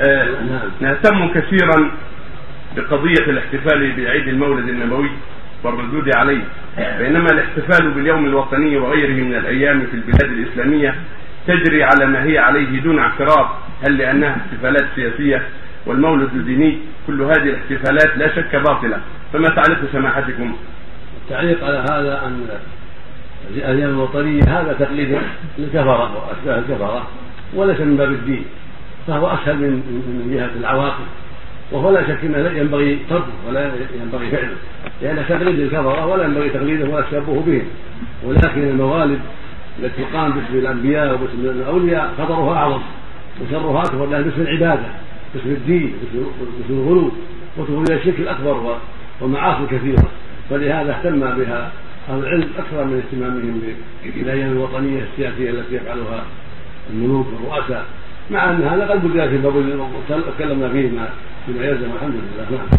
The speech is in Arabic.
آه، نهتم كثيرا بقضية الاحتفال بعيد المولد النبوي والردود عليه. بينما الاحتفال باليوم الوطني وغيره من الأيام في البلاد الإسلامية تجري على ما هي عليه دون اعتراض هل لأنها احتفالات سياسية والمولد الديني كل هذه الاحتفالات لا شك باطلة. فما تعليق سماحتكم؟ التعليق على هذا أن الأيام الوطنية هذا تقليد للكفرة وأشباه الكفرة وليس من باب الدين. فهو اسهل من من جهة العواقب. وهو لا شك إنه ينبغي تركه ولا ينبغي فعله. لأن تقليد الكفرة ولا ينبغي تقليده ولا التشبه بهم. ولكن الموالد التي تقام باسم الأنبياء وباسم الأولياء خطرها أعظم. وشرها أكبر لأن باسم العبادة باسم الدين باسم الغلو. وتقول إلى الشرك الأكبر ومعاصي كثيره فلهذا اهتم بها أهل العلم أكثر من اهتمامهم بالأيام الوطنية السياسية التي يفعلها الملوك والرؤساء. مع أن هذا قد بدل في باب تكلمنا فيه فيما يلزم الحمد لله. نعم.